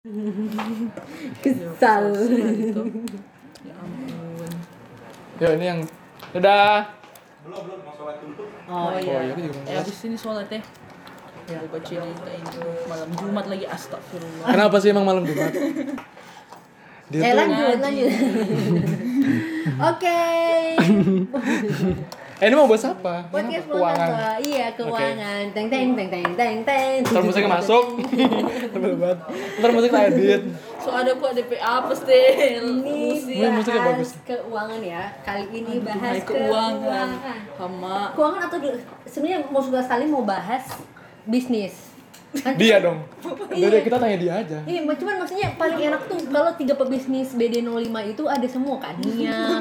Kesal. Gitu. Ya ampun. Ya ini yang dadah. Oh Oh iya. iya, Eh abis ini sholat ya. Ya, baca cerita ini malam Jumat lagi astagfirullah. Kenapa sih emang malam Jumat? Dia Eh lanjut lanjut. Oke. Eh ini mau bahas apa? Podcast? Keuangan. Iya, keuangan. Teng teng teng teng teng teng. Ntar musiknya masuk. Tebel banget. Ntar musik tak edit. So ada gua DP apa sih? Ini Musik. Wih, musiknya bahas bagus. keuangan ya. Kali ini Aduh, bahas keuangan. keuangan. Hama. Keuangan atau sebenarnya mau suka sekali mau bahas bisnis. Dia dong. Iya. Udah kita tanya dia aja. Iya, cuman maksudnya paling enak tuh kalau tiga pebisnis BD05 itu ada semua kan Nia,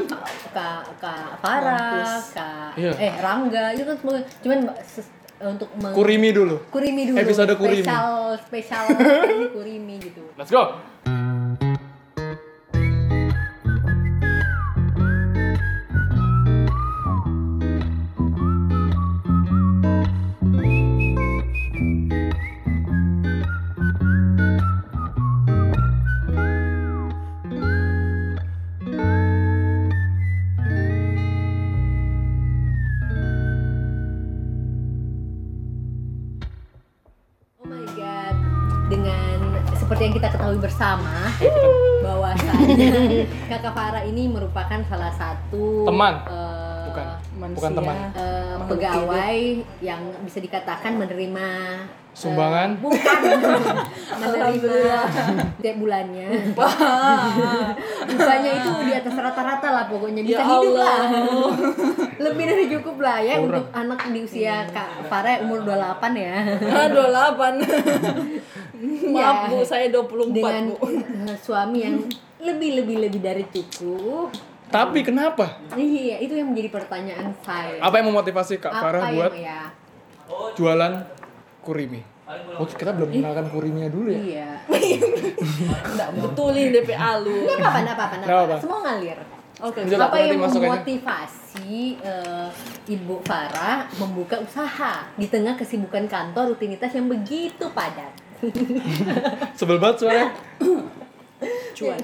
Kak Kak Farah. Kak Iya. eh Rangga itu kan semua cuman ses- untuk meng- Kurimi dulu. Kurimi dulu. Episode Kurimi. Spesial spesial Kurimi gitu. Let's go. Ini merupakan salah satu Teman. eh, Bukan. Manusia. Bukan teman. Makhluk pegawai yang bisa dikatakan menerima Sumbangan? bukan menerima tiap bulannya Upahnya itu di atas rata-rata lah pokoknya bisa Ya hidup Allah. lah lebih dari cukup lah ya Kurang. untuk anak di usia Kak Farah umur 28 ya Ah, 28. Maaf Ya. Bu, saya 24 dengan Bu. suami yang lebih lebih lebih dari cukup Tapi kenapa? iya itu yang menjadi pertanyaan saya Apa yang memotivasi Kak Apa Farah buat ya jualan kurimi? Oh, kita belum kenalkan kuriminya dulu ya. iya Enggak betulin DP alu. Nggak apa-apa, nggak apa-apa, apa-apa. apa. Semua ngalir. Oke. Lanjut, apa yang memotivasi eh, Ibu Farah membuka usaha di tengah kesibukan kantor rutinitas yang begitu padat? Sebel banget suaranya. Cuan.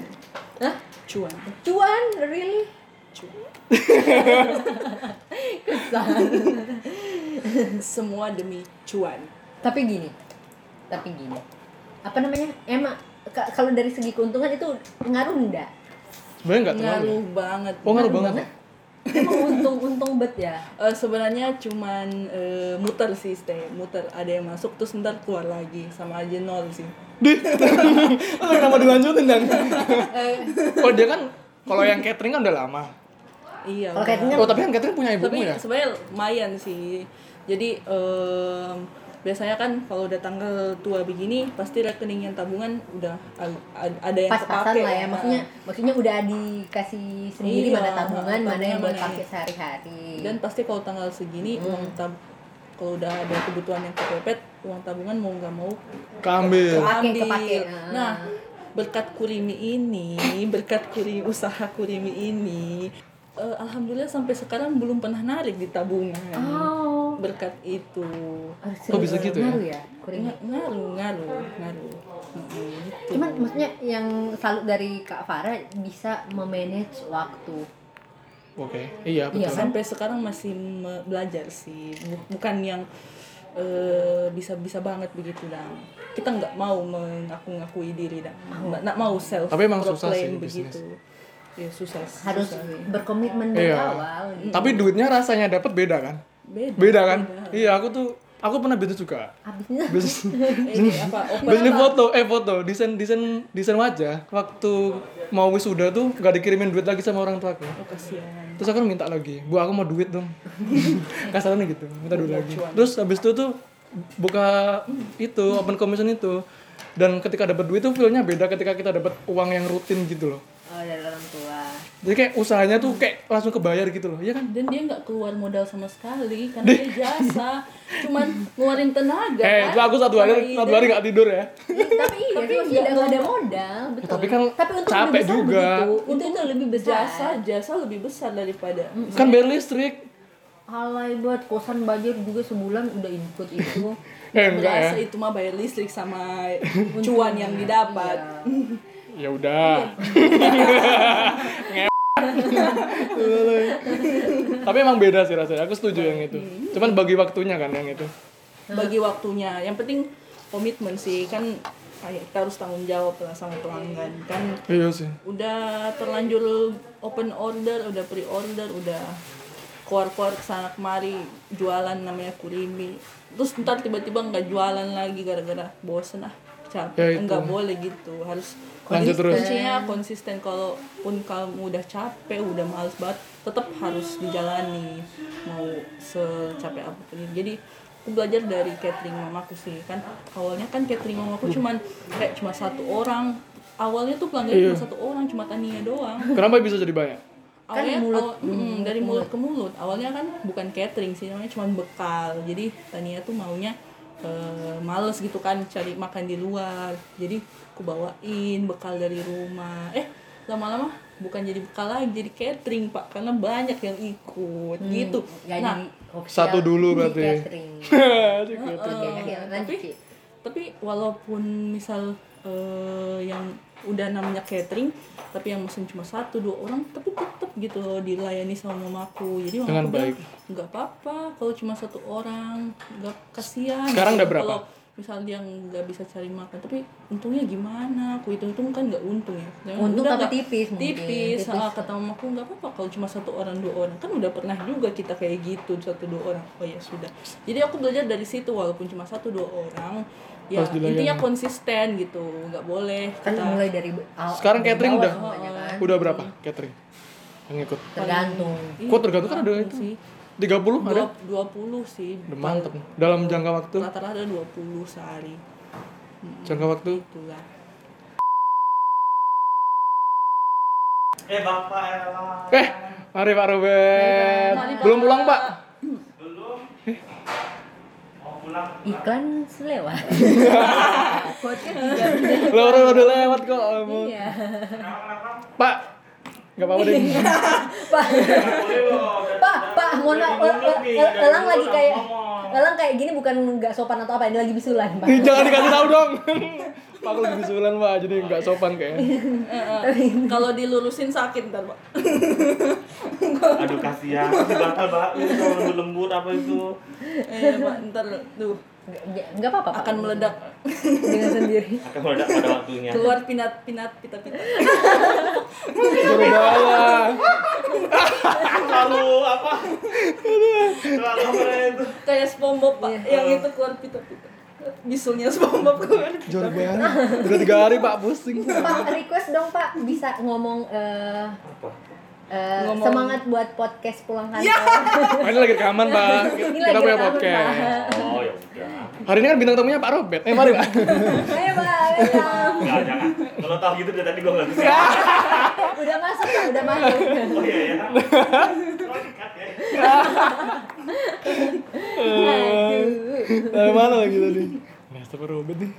Hah? Cuan. Cuan, really? Cuan. Kesal. Semua demi cuan. tapi gini, tapi gini, apa namanya? Emang ka- kalau dari segi keuntungan itu ngaruh enggak? Sebenarnya enggak terlalu. Ngaruh banget. Oh, ngaruh banget. ya? Emang untung-untung bet ya? Eh, sebenarnya cuman eh, muter sih stay muter ada yang masuk terus ntar keluar lagi sama aja nol sih Dih. Lu kenapa dilanjutin dan? Eh, Oh, dia kan kalau yang catering kan udah lama. iya Kalau catering kan- Oh, tapi yang catering punya tapi ibumu ya? sebenarnya lumayan sih jadi em, biasanya kan kalau udah tanggal tua begini pasti rekening yang tabungan udah ad- ad- ada yang pas-pasan kepake lah ya maksudnya maksudnya udah dikasih sendiri Iya, mana tabungan mana yang buat tabungan mana pakai yang- sehari-hari dan pasti kalau tanggal segini Hmm. uang tab kalau udah ada kebutuhan yang kepepet uang tabungan mau nggak mau Keambil. Kepake, ambil. kepake. Nah, berkat kurimi ini, berkat kurimi usaha kurimi ini, eh, alhamdulillah sampai sekarang belum pernah narik di tabungan. oh Berkat itu. Kok bisa gitu ya? ngaruh ya. Nga- Ngaruh, ngaruh, ngaruh. Mm-mm, gitu. cuman maksudnya yang salut dari Kak Farah bisa memanage waktu Oke. Iya, Iya, betul. sampai sekarang masih belajar sih, Bu- bukan yang eh, bisa-bisa banget begitu dah. Kita nggak mau mengaku-ngakui diri dah, nggak nggak mau self Tapi emang susah sih begitu. Ya susah. harus susah berkomitmen dari Iya. awal gitu. Tapi duitnya rasanya dapat beda kan? Beda. Beda kan? Iya, aku tuh aku pernah bisnis juga. habisnya Bisnis bisnis apa? foto, eh foto, desain desain desain wajah. Waktu mau wisuda tuh gak dikirimin duit lagi sama orang tuaku. Oh, kasihan. Terus aku minta lagi, bu aku mau duit dong. Kasarnya gitu, minta duit lagi. Terus habis itu tuh buka itu open commission itu. Dan ketika dapat duit tuh feelnya beda ketika kita dapat uang yang rutin gitu loh. oh dari orang tua Jadi kayak usahanya tuh kayak langsung kebayar gitu loh, iya kan? Dan dia nggak keluar modal sama sekali karena dia jasa. Cuman ngeluarin tenaga. Eh, kan? itu aku satu hari ide. satu hari gak tidur ya. tapi iya Tapi tapi nggak nggak ada modal betul tapi kan tapi untuk capek lebih besar juga. begitu. itu itu lebih besar jasa jasa lebih besar daripada Kan bayar listrik. Alay buat kosan budget juga sebulan udah input itu. Eh, enggak ya. berasa itu mah bayar listrik sama cuan yang didapat Iya. Ya udah. Tapi emang beda sih rasanya. Aku setuju yang itu. Cuman bagi waktunya kan yang itu. bagi waktunya yang penting komitmen sih kan kita harus tanggung jawab lah sama pelanggan kan Iya sih. udah terlanjur open order udah pre order udah keluar-keluar ke sana kemari jualan namanya kurimi terus ntar tiba-tiba nggak jualan lagi gara-gara bosen ah Ya, capek itu. nggak boleh gitu harus Lanjut terus. kuncinya konsisten. Kalaupun kamu udah capek udah males banget tetap harus dijalani. Mau secapek apa pun jadi aku belajar dari catering mamaku sih. Kan awalnya kan catering mamaku cuman kayak cuma satu orang. Awalnya tuh pelanggan Iya. cuma satu orang cuma Tania doang. Kenapa bisa jadi banyak? awalnya mulut- awal- mm, dari mulut ke mulut. Awalnya kan bukan catering sih namanya cuma bekal. Jadi Tania tuh maunya eh, males gitu kan cari makan di luar. Jadi aku bawain bekal dari rumah eh lama-lama bukan jadi bekal lagi jadi catering pak karena banyak yang ikut gitu Ya, nah jadi official Satu dulu berarti. catering. Gitu. Oke, lanjut, tapi tapi walaupun misal eh, yang udah namanya catering tapi yang mesen cuma satu dua orang tapi tetap gitu loh dilayani sama mamaku jadi Dengan mamaku bilang baik. nggak apa-apa kalau cuma satu orang nggak kasihan Sekarang gitu. udah berapa? kalau misal dia nggak bisa cari makan tapi untungnya gimana aku hitung hitung kan nggak untung ya Ya, Untung udah tapi nggak- tipis mungkin. tipis, Tipis. Ah, kata mamaku nggak apa-apa kalau cuma satu orang dua orang kan udah pernah juga kita kayak gitu satu dua orang oh ya sudah jadi aku belajar dari situ walaupun cuma satu dua orang ya intinya konsisten gitu nggak boleh kan kita mulai dari awal- Sekarang dari catering bawah udah kan. udah berapa catering yang ikut? tergantung Ih, Kok tergantung kan ada itu? sih 30 ada? dua puluh sih Udah mantep. Dalam jangka waktu, rata-rata 20 sehari jangka waktu. itulah Eh bapak elah. Eh, mari Pak Ruben. Mari, Pak. Belum pulang Pak? Belum. Mau pulang. iklan selewat podcast tiga Lo udah udah lewat kok. Iya Kenapa kenapa? Pak, nggak apa-apa deh. pak pak mohon maaf nih, el- dari elang lagi kayak elang kayak gini bukan nggak sopan atau apa ini lagi bisulan pak Jangan dikasih tahu dong. Pak lagi bisulan Pak, jadi nggak sopan kayaknya. Eh, eh, kalau dilurusin sakit ntar pak Aduh kasihan. Bakal pak. Lembut-lembut apa itu? eh pak ntar tuh Nggak- apa-apa Pak. akan meledak dengan sendiri Akan meledak pada waktunya. keluar pinat-pinat pita-pita Berbahaya. Lalu apa? Lalu apa itu? kayak SpongeBob pak yang itu keluar pita-pita bisulnya SpongeBob keluar Jorok banget. Udah tiga hari Pak pusing. pak request dong pak bisa ngomong eh, Apa? Eh, Ngomong- semangat buat podcast pulang kantor Ini lagi rekaman Pak. Ini Kita lagi punya podcast. Oh ya udah. Hari ini kan bintang tamunya Pak Robert. Eh mari Pak. ayo pak. Enggak jangan. Kalau tahu gitu dari tadi gua nggak bisa. udah masuk pak udah masuk Oh iya ya. Oh, dekat ya. aduh Dari mana lagi tadi? Nah, Pak Robert nih.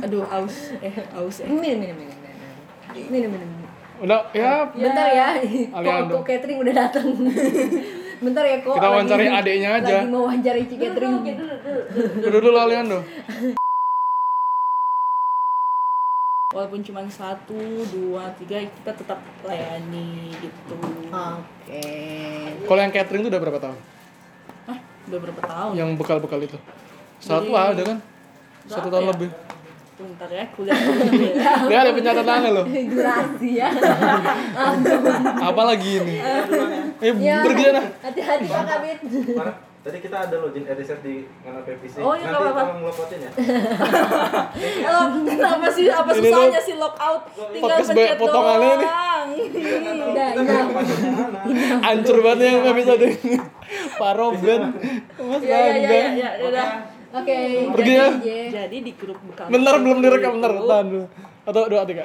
aduh aus eh aus eh minum minum minum minum minum minum. Udah ya bentar ya Aliando. kok, kok catering udah datang bentar ya kok Kita wawancari adiknya aja. lagi mau wawancari Ci catering dulu dulu Aliando. walaupun cuma satu dua tiga kita tetap layani gitu oke Kalau yang catering itu udah berapa tahun? Hah, udah berapa tahun Yang bekal-bekal itu? Satu Jadi- ada kan? Satu tahun ya? lebih. Bentar ya kuliah dulu ya Dia ada pencatatannya loh. durasi ya Apa lagi ini? Eh ya pergi sana. hati-hati pak kabit Parah. Tadi kita ada login editors di kanal PPC. Oh, iya, Nanti apa-apa. tolong ngelopotin ya. Lo kenapa sih apa Ini susahnya sih lockout tinggal pencet potongannya ini. udah Hancur banget yang nggak bisa deh. Pak Robert. Mas ya ya ya Bangga. ya ya udah oke Pergi jadi ya. jadi di grup bekal Bentar belum direkam bentar. Tahan dulu. Atau dua tiga.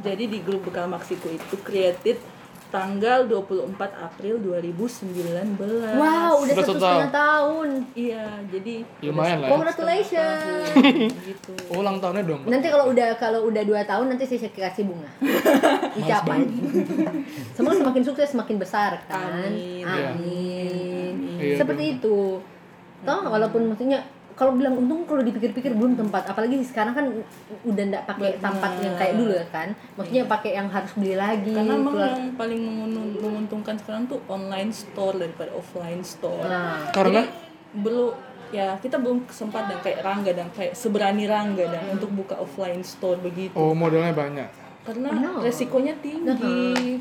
jadi di grup bekal maksiku itu created tanggal 24 April 2019 wow udah Udah satu setahun. setengah tahun iya jadi Lumayan lah ya. congratulations gitu Oh, ulang tahunnya dong. Nanti kalau udah kalau udah dua tahun nanti saya kasih bunga ucapan semua semakin sukses semakin besar kan Amin. amin Iya, seperti itu. Toh walaupun maksudnya kalau bilang untung kalau dipikir-pikir belum tempat. Apalagi sekarang kan udah nggak pakai tempat yang kayak dulu ya kan. Maksudnya pakai yang harus beli lagi karena memang keluar- yang paling mengun- menguntungkan sekarang tuh online store daripada offline store. Nah. Karena? Jadi, belum ya kita belum kesempatan kayak Rangga dan kayak seberani Rangga dan untuk buka offline store begitu. Oh modalnya banyak. Karena No. resikonya tinggi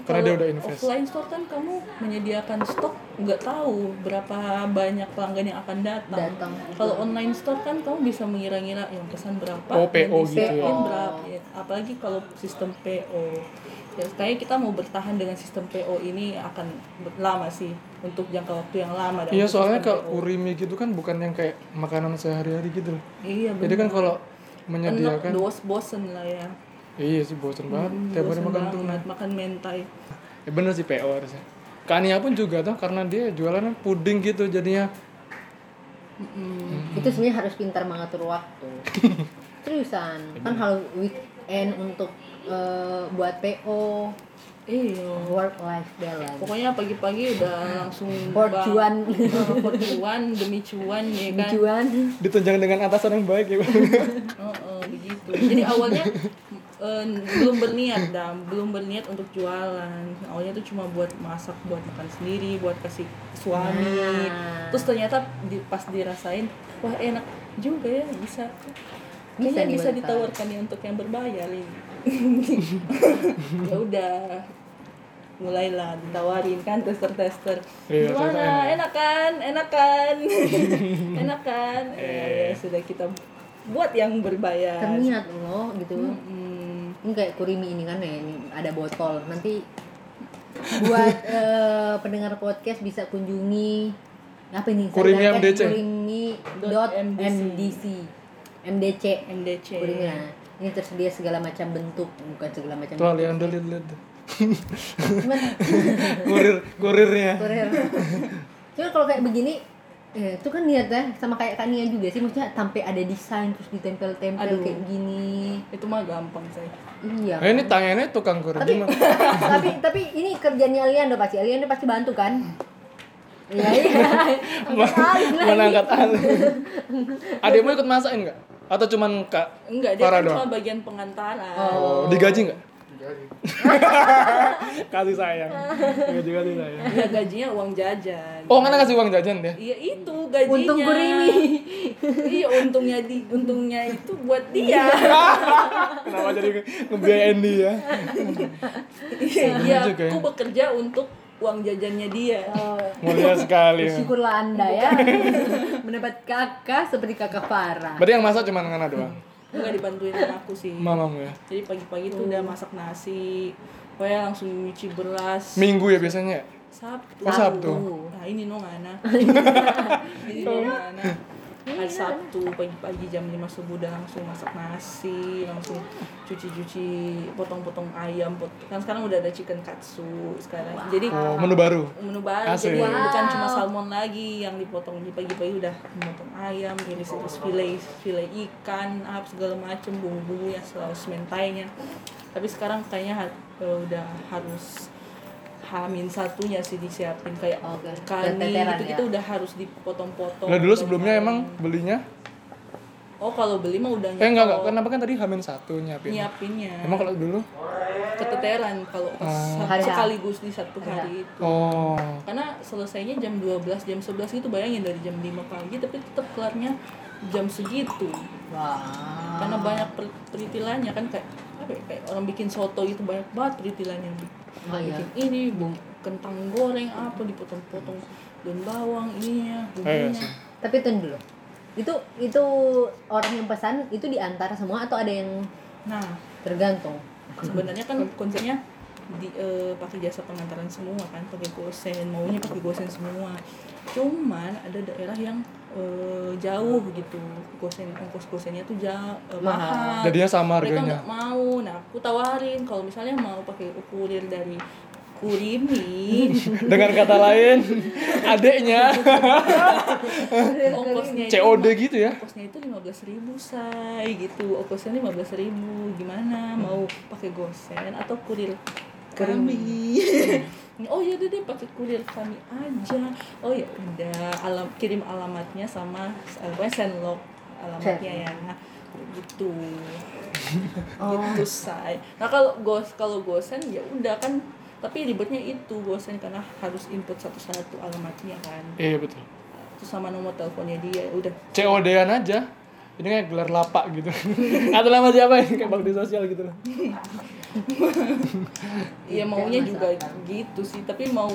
Karena dia Kalau udah invest. offline store kan kamu menyediakan stok nggak tahu berapa banyak pelanggan yang akan datang, Datang. kalau online store kan kamu bisa mengira-ngira yang pesan berapa Oh, dan PO gitu ya. berapa ya. apalagi kalau sistem PO ya kayak kita mau bertahan dengan sistem PO ini akan lama sih untuk jangka waktu yang lama dan Iya soalnya kalau urimi gitu kan bukan yang kayak makanan sehari-hari gitu loh. iya Jadi kan kalau enak menyediakan bos bosen lah ya Iya sih bosan banget. Tiap hari Bosen makan banget, makan mentai. Ya bener sih PO harusnya. Kania pun juga tuh karena dia jualannya puding gitu jadinya. itu sebenarnya harus pintar mengatur waktu. Seriusan. Kan kalau weekend untuk eh, buat PO iya. Work life balance. Pokoknya pagi-pagi udah langsung For bang- cuan. Eh, for cuan demi cuan ya kan? tujuan Ditunjang dengan atasan yang baik ya. Bang. Oh, oh, begitu. Jadi awalnya eh, belum berniat dah belum berniat untuk jualan. Awalnya tuh cuma buat masak buat makan sendiri buat kasih suami. Nah. terus ternyata di, pas dirasain wah enak juga ya bisa. Bisa Kayaknya bisa ditawarkan ya untuk yang berbayar ini ya udah. Mulailah ditawarin kan tester-tester. Iya, ternyata gimana enak. enak kan? Enak kan? Enak kan? Ya, ya, sudah kita buat yang berbayar. Terniat loh gitu. Hmm, ini kayak kurimi ini kan ya ini ada botol nanti buat eh, pendengar podcast bisa kunjungi apa ini Kurimi MDC. kurimi dot MDC. mdc mdc kurimi nah ini tersedia segala macam bentuk bukan segala macam Tuh lihat-lihat. tuh. cuman Kurir kurirnya. kurir cuman kalau kayak begini eh, itu kan niat ya sama kayak Kania juga sih maksudnya sampai ada desain terus ditempel-tempel Aduh. kayak gini itu mah gampang saya iya Nah, ini tangannya tukang kurir tapi tapi tapi ini kerjanya Aliando pasti Aliando pasti bantu kan iya iya Angkat alih lagi. Mana angkat alih. Adikmu ikut masakin nggak? Atau cuman kak enggak dia Farah kan cuma bagian pengantaran Oh, digaji nggak? kasih sayang. Digaji kasih sayang. Iya gajinya uang jajan Oh, karena kasih uang jajan dia. Iya itu gajinya. untung kurimi iya untungnya di untungnya itu buat dia. Kenapa jadi ngebiayain dia? Iya dia juga ya. aku bekerja untuk uang jajannya dia. Mulia sekali. ya. syukurlah anda ya mendapat kakak seperti kakak Farah Berarti yang masak cuma Ngana doang. Enggak dibantuin sama aku sih. Mamamu ya. Jadi pagi-pagi tuh udah masak nasi. Pokoknya langsung nyuci beras. Minggu ya biasanya. Sabtu. Oh, Sabtu. Nah ini no ngana. ini no ngana. Hari Sabtu pagi-pagi jam 5 subuh udah langsung masak nasi, langsung cuci-cuci, potong-potong ayam. Pot kan sekarang udah ada chicken katsu sekarang. Jadi Oh, menu baru. menu baru Asik. jadi Wow. bukan cuma salmon lagi yang dipotong di pagi-pagi udah memotong ayam iris-iris file file ikan apa segala macem bumbu-bumbu ya saus mentainya tapi sekarang kayaknya eh, udah harus hamin satunya sih disiapin kayak Oke, kani ya. gitu udah harus dipotong-potong Lah dulu sebelumnya emang belinya? oh kalau beli mah udah Eh enggak enggak. Kenapa kan tadi hamin satu nyiapin? nyiapinnya Emang kalau dulu? keteteran kalau pas Hari H. sekaligus di satu hari itu Oh. karena selesainya jam 12 jam 11 gitu bayangin dari jam 5 pagi tapi tetap kelarnya jam segitu wah karena banyak per- peritilannya kan kayak apa ya, kayak orang bikin soto gitu banyak banget peritilannya Oh, iya. bikin ini bung kentang goreng apa dipotong-potong daun bawang ininya Eh, bumbunya sih. tapi tunggu dulu itu itu orang yang pesan itu diantar semua atau ada yang nah tergantung sebenarnya kan konsepnya di eh, pakai jasa pengantaran semua kan pakai gosen maunya pakai gosen semua cuman ada daerah yang eh, jauh gitu. Gosen ongkos gosennya tuh jauh eh, Mahal. mahal. Jadinya sama mereka harganya. nggak mau. Nah aku tawarin kalau misalnya mau pakai kurir dari Kurimi Dengan kata lain, adeknya. Ongkosnya itu COD ma- gitu ya. ongkosnya itu lima belas ribu say gitu. Ongkosnya lima belas ribu. Gimana? Mau pakai gosen atau kurir kami oh ya udah deh pakai kurir kami aja. Oh ya udah alam kirim alamatnya sama apa sendlog alamatnya ya. Gitu. Gitu say. Nah kalau gos kalau gosen ya udah kan tapi ribetnya itu gosen karena harus input satu-satu alamatnya kan. Iya betul. terus sama nomor teleponnya dia ya udah. COD-an aja. Ini kayak gelar lapak gitu. Atau nama siapa ini? Kayak bakti sosial gitu loh. Iya maunya juga gitu sih, tapi mau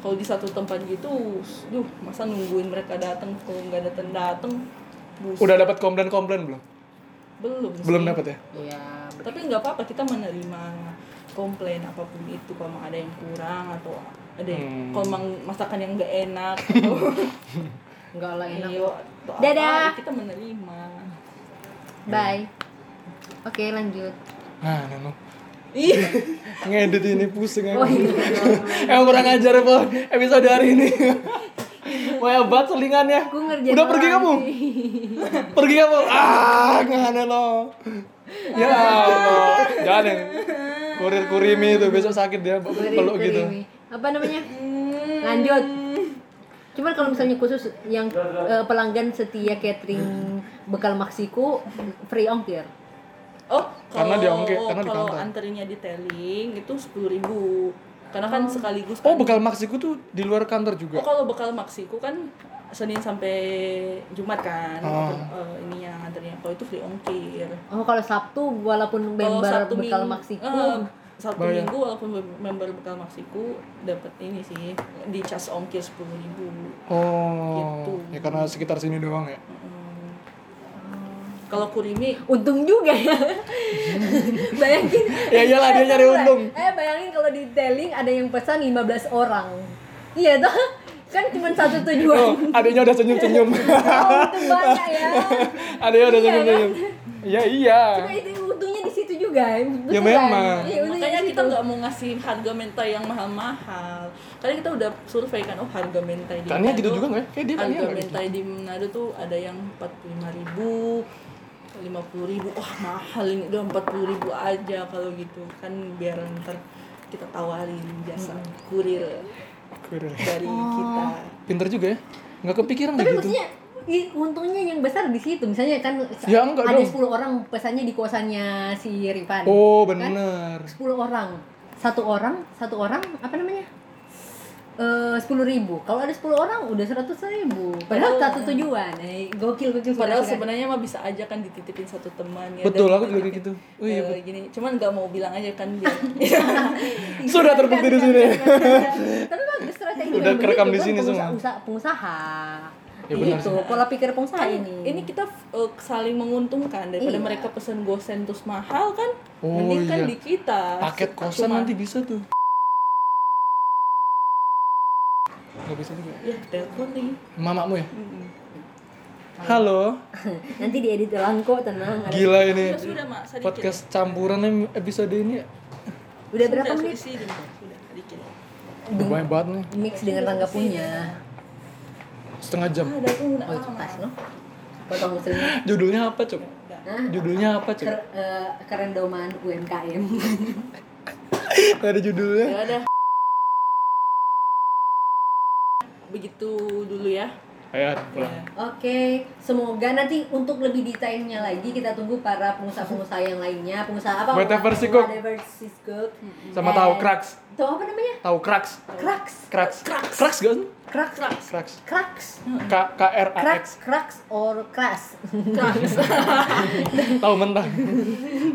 kalau di satu tempat gitu, duh masa nungguin mereka datang kalau nggak datang datang, Udah dapat komplain-komplain belum? belum sih. Belum dapat ya? Iya. Tapi nggak apa-apa kita menerima komplain apa pun itu kalau memang ada yang kurang atau ada yang Hmm. kalau memang masakan yang nggak enak atau Enggak lah enak. iyo, atau apa, Dadah. kita menerima. Bye. Oke, lanjut. Nah, Nano. Iya. Ngedit ini pusing Oh emang. iya. Emang kurang ajar ya, Po. Episode hari ini. Mau hebat selingannya. Aku ngerjain Udah pergi kamu? Pergi kamu. Ah, ngane lo. Ya Allah. Jangan yang kurir kurimi itu besok sakit dia peluk gitu. kurimi. Apa namanya? Lanjut. Cuman kalau misalnya khusus yang eh, pelanggan setia catering bekal Maksiku free ongkir. Oh, Karena kalau dia ongkir- karena di kalau kantor. anterinya di tailing itu sepuluh ribu. Karena kan sekaligus Oh, kan- bekal maksiku tuh di luar kantor juga. Oh kalau bekal maksiku kan Senin sampai Jumat kan Oh. eh, ini yang antaranya kalau itu free ongkir Oh, kalau Sabtu walaupun member Sabtu bekal Minggu- Maksiku eh, Sabtu Bayar. Minggu walaupun mem- member bekal maksiku dapat ini sih di cas ongkir sepuluh ribu Oh, Gitu. ya karena sekitar sini doang ya. Kalau kurimi untung juga ya. bayangin. Ya iyalah, dia nyari untung. Eh, bayangin kalau di tailing ada yang pesan 15 orang. Iya toh? Kan cuma satu Oh, tujuan. adanya udah senyum-senyum. Oh, untung banyak ya. adanya udah Iya, senyum-senyum. Iya, iya. Cuma itu untungnya di situ juga. Betul Ya, kan? memang. Iya, untungnya makanya kita nggak mau ngasih harga mentai yang mahal-mahal karena kita udah survei kan oh harga mentai di Tania gitu Manado- juga nggak ya? Kayak dia harga gitu? mentai di Manado tuh ada yang empat puluh lima ribu lima puluh ribu wah mahal ini udah empat puluh ribu aja kalau gitu kan biar ntar kita tawarin jasa kurir Kurir. dari Oh. kita Pinter juga ya. Nggak kepikiran Tapi gitu. maksudnya untungnya yang besar di situ. Misalnya kan Ya, enggak ada. 10 orang pesannya di kosannya si Rifan. Oh, Kan? bener. 10 orang. Satu orang, satu orang apa namanya? Eh sepuluh ribu. Kalau ada 10 orang udah seratus ribu. Padahal Padahal- satu tujuan. Eh, gokil gokil. padahal sebenarnya mah bisa aja kan dititipin satu teman ya Betul, aku juga kayak gitu. Oh, iya, eh, gini cuman nggak mau bilang aja kan biar Sudah terbukti di sini. Tapi bagus strategi Udah kerekam di kan, sini semua. usaha- pengusaha. Ya, benar gitu, pola pikir pengusaha Kan ini. ini kita eh, saling menguntungkan daripada Iya. mereka pesen gosen terus mahal kan Oh, mending kan iya. di kita Paket kosan Cuma- nanti bisa tuh. Nggak bisa juga. ya telepon nih Mamamu ya? Halo. Nanti diedit ulang kok, tenang. Ada- Gila ini. Ya sudah mak Podcast campuran episode ini ya. Udah berapa Sudah, menit? sudah, sudah, sedikit Udah banyak banget nih. Mix dengan tangga punya. Setengah jam. ada tuh udah Oh, itu pas, no? Potong muslimnya. Judulnya apa, Cok? Hah? Judulnya apa, Cok? Ker, eh, kerendoman UMKM. Gak ada judulnya. ya ada begitu dulu ya Ayo, pulang. Ya. Oke, semoga nanti untuk lebih detailnya lagi kita tunggu para pengusaha-pengusaha yang lainnya, pengusaha apa? Whatever si cook. Whatever si cook. Sama And- tahu cracks. Tahu apa namanya? Tahu cracks. Cracks. Cracks. Cracks gak Cracks. Cracks. Cracks. K K R A X. cracks or crash. Tahu mentah.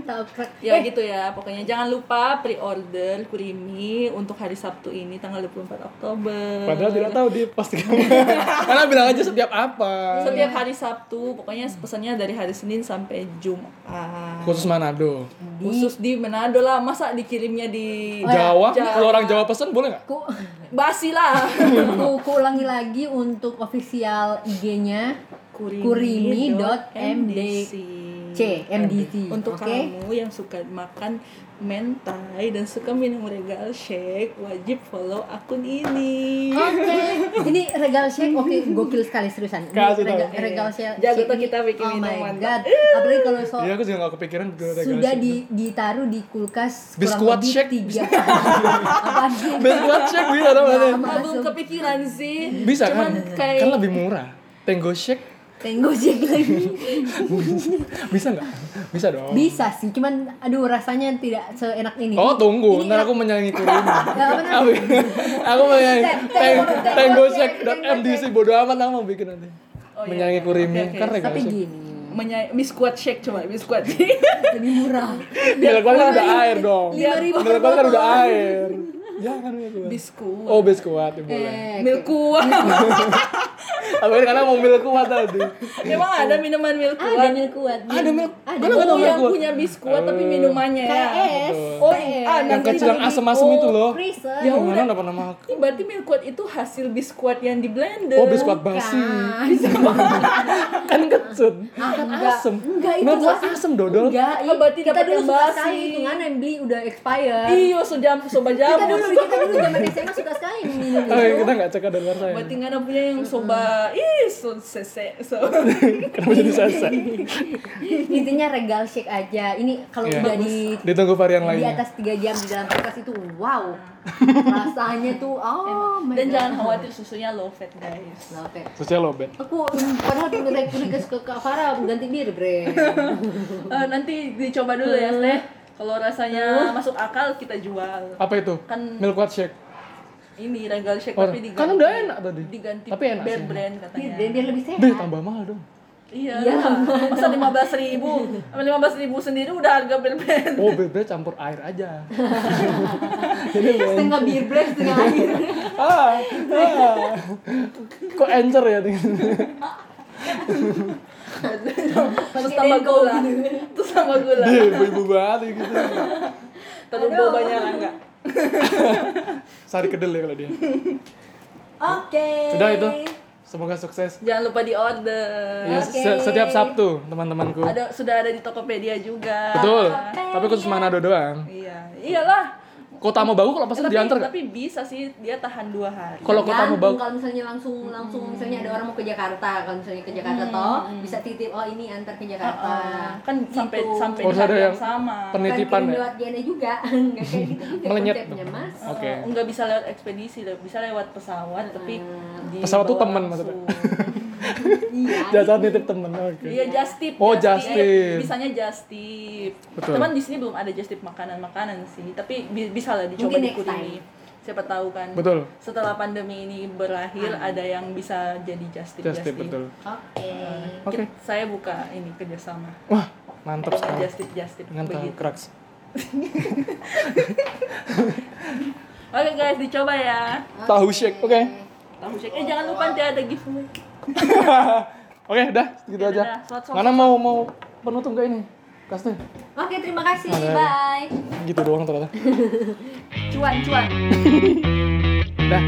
Tahu crack. ya Eh, gitu ya pokoknya jangan lupa pre-order kurimi untuk hari Sabtu ini tanggal 24 Oktober Padahal tidak tahu dia pasti kamu. Karena bilang aja setiap apa. setiap hari Sabtu pokoknya pesannya dari hari Senin sampai Jumat Khusus Manado. khusus di Manado lah masa dikirimnya di Oh. Jawa, Jawa. kalau orang Jawa pesan boleh nggak? ku, basi lah ku, ku ulangi lagi untuk official IG-nya kurimi.mdc kurimi.mdc C MDT Untuk oke kamu yang suka makan mentai dan suka minum regal shake, wajib follow akun ini. Oke, ini regal shake oke gokil sekali seriusan. Ini Kasih tau. regal, regal shake. Jago tuh kita bikin oh my minuman. god. Apalagi kalau so Iya, aku juga gak kepikiran ke regal sudah shake. di, ditaruh di kulkas lebih shake. tiga. Biskuit shake bisa dong belum kepikiran sih. Bisa Cuman kan? kayak Kan lebih murah. Tango shake Tenggo shake lagi. bisa nggak? Bisa dong. Bisa sih, cuman aduh rasanya tidak seenak ini. Oh tunggu, Ini ntar enak- aku menyanyi. Ya, namanya? aku, aku menyanyi MDC bodo amat aku mau bikin nanti. Oh, iya, menyanyi iya. kurimi oke. kan regal Tapi shake. gini, Menyay biskuit shake coba biskuit shake. lebih murah. Milk One kan udah air dong. One kan udah air. Jangan Milk One. biskuit. Oh biskuit ya boleh. Eh, Milk kuat. Apa ini karena mau milk kuat tadi. Emang ada minuman milk ada kuat? milk kuat. Ada milk. Ada Oh, milk yang punya biskuit tapi Oh. minumannya ya. Oh, ah. Yang kecil yang asem-asem itu loh. Ya udah. mana pernah makan? Ini berarti milk kuat itu hasil biskuit yang di blender. Oh biskuit basi. kan kecut. Kan asem. Enggak itu basi. asem dodol. Enggak, Oh, berarti kita dapat dulu suka basi. sekali hitungan yang beli udah expired. Iyo, sejam soba Kita jamu. dulu kita dulu zaman SMA suka sekali minum Oh, itu. kita nggak cek ada luar saya. Berarti nggak ada punya yang soba. Ih, so sese. So. Kenapa jadi sasa? Intinya regal shake aja. Ini kalau Iya. udah di Ditunggu varian di lainnya. atas 3 jam di dalam kulkas itu wow. Rasanya tuh oh my Dan God. jangan khawatir susunya low fat guys. Nah, oke. Sosial lobet. Aku mm, padahal udah request ke Kak Farah ganti diri, Bre. Eh, nanti dicoba dulu ya, Teh. Kalau rasanya masuk akal kita jual. Apa itu? Kan- Milk White Shake. Ini regal shake Oh, tapi diganti. kan udah enak tadi. Diganti Tapi enak bear sih. brand Dia, katanya. dia, dia lebih sehat. Tambah mahal dong. Iya, Iya, masa lima belas ribu, lima belas ribu sendiri udah harga brand. Oh, bebe campur air aja. Jadi setengah bir black, setengah air. ah, ah. Kok encer ya? Terus tambah gula, terus tambah gula. Dia ibu-ibu banget gitu. Terus bobanya enggak. Sari kedel ya kalau dia. Oke. Sudah itu. Semoga sukses. Jangan lupa di order. Ya, se- setiap Sabtu, teman-temanku. Ada sudah ada di Tokopedia juga. Betul. Tapi khusus Manado doang. Iya, iyalah. Kota mau bagus kalau pesan tapi, diantar tapi bisa sih dia tahan dua hari. Kalau kota mau bagus. kalau misalnya langsung langsung misalnya ada orang mau ke Jakarta kalau misalnya ke Jakarta toh bisa titip oh ini antar ke Jakarta Ah, kan sampai Gitu. sampai Oh, di ada yang sama. penitipan kirim ya? lewat JNE juga nggak kayak gitu juga Melenyet. mas Oke. Eh, nggak bisa lewat ekspedisi, bisa lewat pesawat, tapi di Pesawat tuh temen langsung. iya Jasa nitip temen. Oke. Iya just tip. Oh, just just tip. Bisanya just tip. Betul. Cuman di sini belum ada just tip makanan-makanan sih, tapi bi- bisa lah dicoba Mungkin next Kurimi. Siapa tahu kan. Betul. Setelah pandemi ini berakhir ada yang bisa jadi just tip. Just tip betul. oke Oke. Saya buka ini kerjasama. Wah, mantap sekali. Just tip, just tip. Dengan tahu Begitu. kraks. Oke guys, dicoba ya. Tahu shake. Oke. Tahu shake. Eh jangan lupa nanti ada giveaway. Oke, udah gitu Ya aja. udah. Mana mau mau penutup gak ini? Kasih. oke terima kasih Ada. bye Gitu doang ternyata. Cuan, cuan. Udah.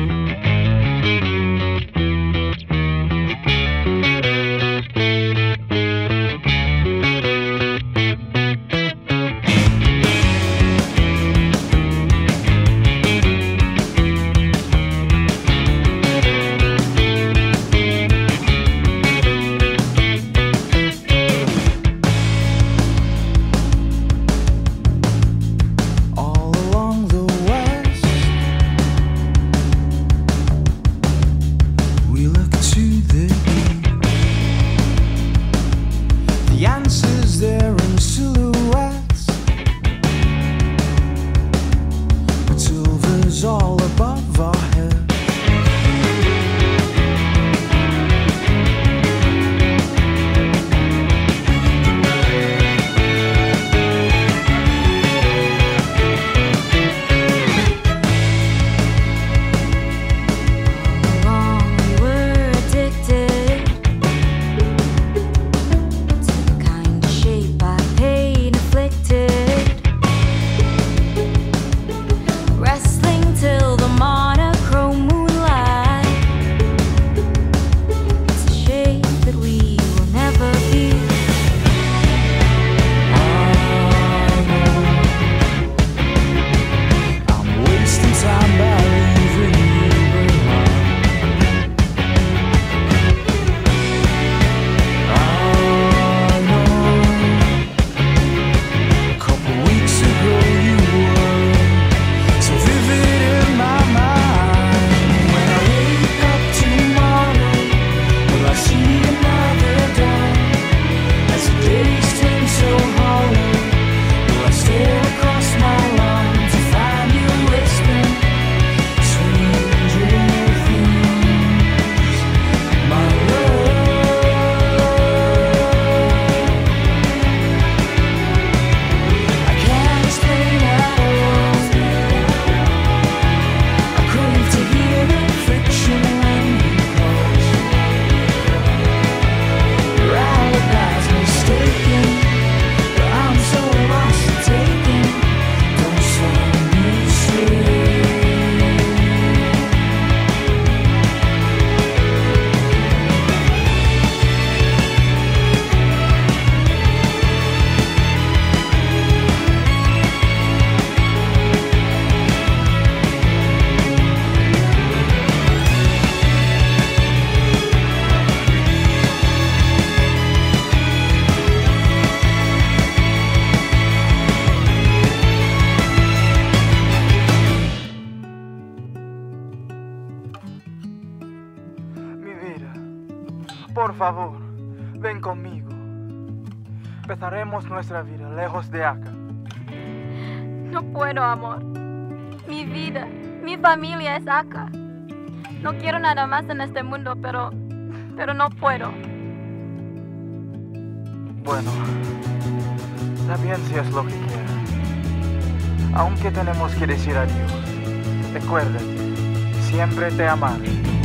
Nuestra vida lejos de acá. No puedo, amor. Mi vida, mi familia es acá. No quiero nada más en este mundo, pero, pero no puedo. Bueno, está bien si es lo que quieras. Aunque tenemos que decir adiós, recuérdate, siempre te amaré.